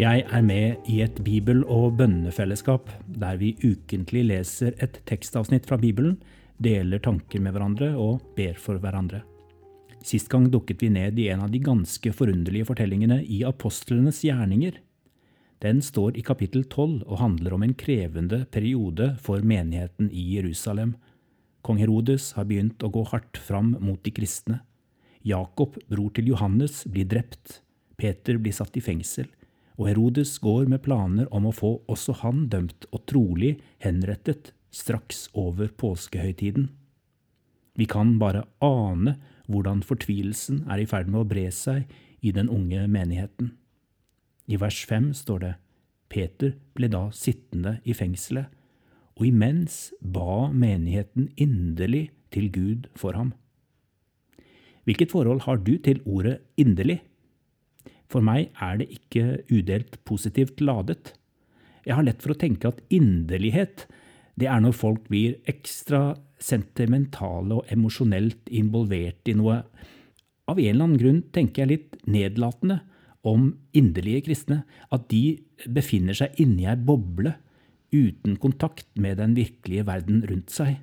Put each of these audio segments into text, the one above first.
Jeg er med i et bibel- og bønnefellesskap der vi ukentlig leser et tekstavsnitt fra Bibelen, deler tanker med hverandre og ber for hverandre. Sist gang dukket vi ned i en av de ganske forunderlige fortellingene i apostlenes gjerninger. Den står i kapittel 12 og handler om en krevende periode for menigheten i Jerusalem. Kong Herodes har begynt å gå hardt fram mot de kristne. Jakob, bror til Johannes, blir drept. Peter blir satt i fengsel og Herodes går med planer om å få også han dømt og trolig henrettet straks over påskehøytiden. Vi kan bare ane hvordan fortvilelsen er i ferd med å bre seg i den unge menigheten. I vers fem står det Peter ble da sittende i fengselet, og imens ba menigheten inderlig til Gud for ham. Hvilket forhold har du til ordet inderlig? For meg er det ikke udelt positivt ladet. Jeg har lett for å tenke at inderlighet, det er når folk blir ekstra sentimentale og emosjonelt involvert i noe. Av en eller annen grunn tenker jeg litt nedlatende om inderlige kristne, at de befinner seg inni ei boble uten kontakt med den virkelige verden rundt seg.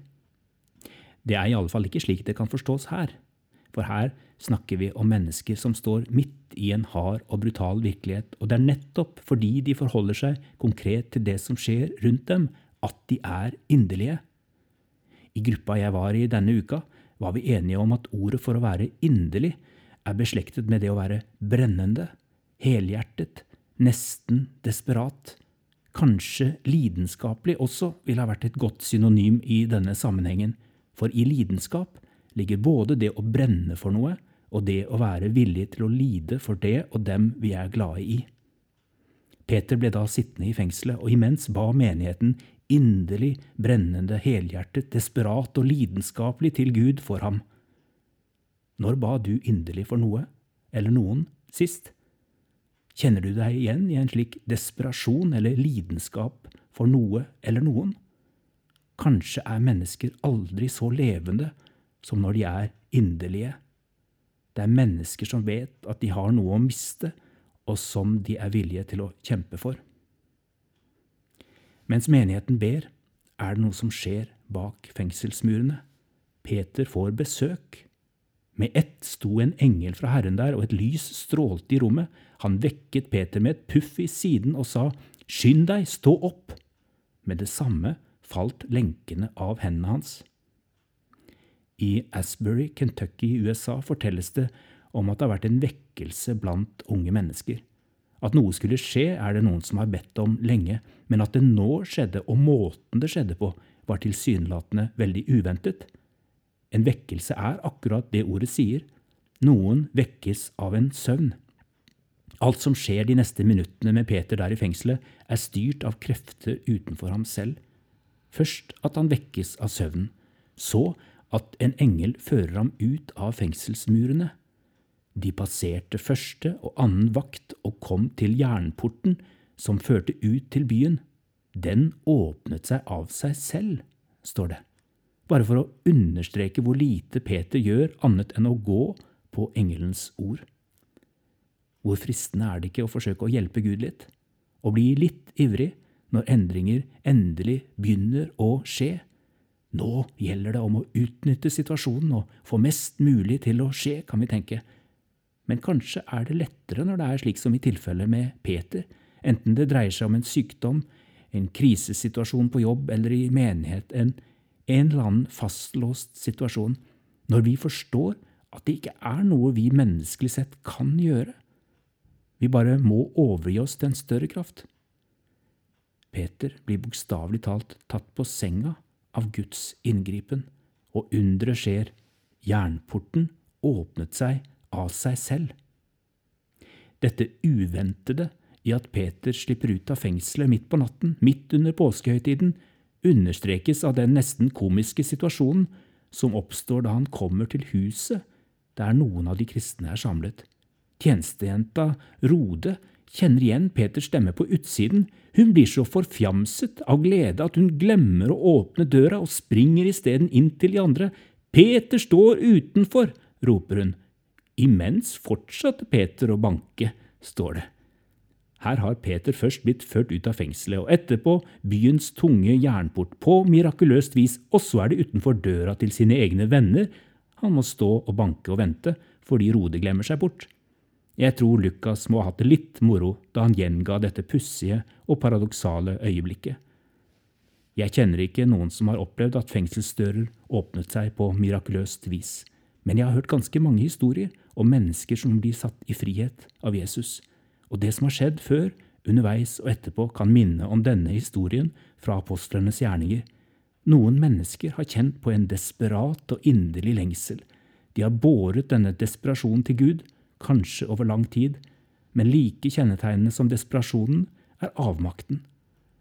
Det er i alle fall ikke slik det kan forstås her, for her snakker vi om mennesker som står midt i en hard og brutal virkelighet, og det er nettopp fordi de forholder seg konkret til det som skjer rundt dem, at de er inderlige. I gruppa jeg var i denne uka, var vi enige om at ordet for å være inderlig er beslektet med det å være brennende, helhjertet, nesten desperat. Kanskje lidenskapelig også ville ha vært et godt synonym i denne sammenhengen, for i lidenskap ligger både det å brenne for noe og det å være villig til å lide for det og dem vi er glade i. Peter ble da sittende i fengselet, og imens ba menigheten inderlig, brennende, helhjertet, desperat og lidenskapelig til Gud for ham. Når ba du inderlig for noe, eller noen, sist? Kjenner du deg igjen i en slik desperasjon eller lidenskap for noe eller noen? Kanskje er mennesker aldri så levende som når de er inderlige. Det er mennesker som vet at de har noe å miste, og som de er villige til å kjempe for. Mens menigheten ber, er det noe som skjer bak fengselsmurene. Peter får besøk. Med ett sto en engel fra Herren der, og et lys strålte i rommet. Han vekket Peter med et puff i siden og sa, Skynd deg, stå opp! Med det samme falt lenkene av hendene hans. I Asbury, Kentucky i USA fortelles det om at det har vært en vekkelse blant unge mennesker. At noe skulle skje, er det noen som har bedt om lenge, men at det nå skjedde, og måten det skjedde på, var tilsynelatende veldig uventet. En vekkelse er akkurat det ordet sier. Noen vekkes av en søvn. Alt som skjer de neste minuttene med Peter der i fengselet, er styrt av krefter utenfor ham selv. Først at han vekkes av søvnen, så at en engel fører ham ut av fengselsmurene. De passerte første og annen vakt og kom til jernporten som førte ut til byen. Den åpnet seg av seg selv, står det, bare for å understreke hvor lite Peter gjør annet enn å gå på engelens ord. Hvor fristende er det ikke å forsøke å hjelpe Gud litt? Å bli litt ivrig når endringer endelig begynner å skje? Nå gjelder det om å utnytte situasjonen og få mest mulig til å skje, kan vi tenke. Men kanskje er det lettere når det er slik som i tilfellet med Peter, enten det dreier seg om en sykdom, en krisesituasjon på jobb eller i menighet, en, en eller annen fastlåst situasjon, når vi forstår at det ikke er noe vi menneskelig sett kan gjøre. Vi bare må overgi oss til en større kraft. Peter blir bokstavelig talt tatt på senga av Guds inngripen, og underet skjer. Jernporten åpnet seg av seg selv. Dette uventede i at Peter slipper ut av fengselet midt på natten, midt under påskehøytiden, understrekes av den nesten komiske situasjonen som oppstår da han kommer til huset der noen av de kristne er samlet. Tjenestejenta Rode kjenner igjen Peters stemme på utsiden. Hun blir så forfjamset av glede at hun glemmer å åpne døra og springer isteden inn til de andre. Peter står utenfor, roper hun. Imens fortsatte Peter å banke, står det. Her har Peter først blitt ført ut av fengselet, og etterpå byens tunge jernport på mirakuløst vis, og så er det utenfor døra til sine egne venner han må stå og banke og vente fordi Rode glemmer seg bort. Jeg tror Lukas må ha hatt det litt moro da han gjenga dette pussige og paradoksale øyeblikket. Jeg kjenner ikke noen som har opplevd at fengselsdører åpnet seg på mirakuløst vis, men jeg har hørt ganske mange historier om mennesker som blir satt i frihet av Jesus, og det som har skjedd før, underveis og etterpå, kan minne om denne historien fra apostlenes gjerninger. Noen mennesker har kjent på en desperat og inderlig lengsel. De har båret denne desperasjonen til Gud, kanskje over lang tid, men like kjennetegnende som desperasjonen er avmakten.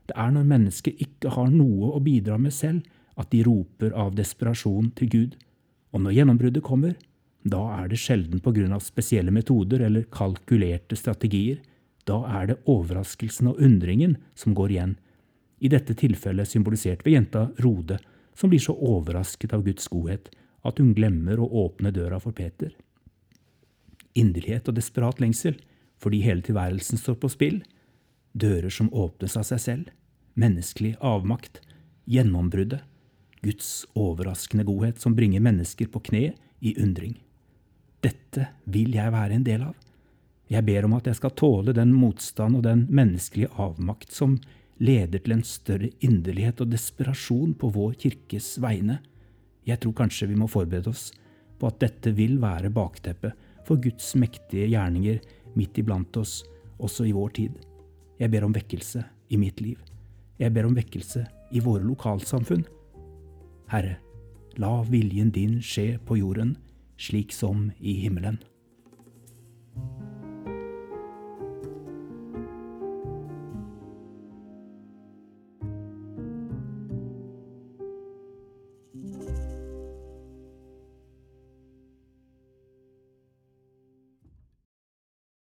Det er når mennesker ikke har noe å bidra med selv, at de roper av desperasjon til Gud. Og når gjennombruddet kommer, da er det sjelden av spesielle metoder eller kalkulerte strategier. Da er det overraskelsen og undringen som går igjen, i dette tilfellet symbolisert ved jenta Rode, som blir så overrasket av Guds godhet at hun glemmer å åpne døra for Peter. Inderlighet og desperat lengsel fordi hele tilværelsen står på spill. Dører som åpnes av seg selv. Menneskelig avmakt. Gjennombruddet. Guds overraskende godhet som bringer mennesker på kne i undring. Dette vil jeg være en del av. Jeg ber om at jeg skal tåle den motstand og den menneskelige avmakt som leder til en større inderlighet og desperasjon på vår kirkes vegne. Jeg tror kanskje vi må forberede oss på at dette vil være bakteppet for Guds mektige gjerninger midt iblant oss, også i vår tid. Jeg ber om vekkelse i mitt liv. Jeg ber om vekkelse i våre lokalsamfunn. Herre, la viljen din skje på jorden, slik som i himmelen.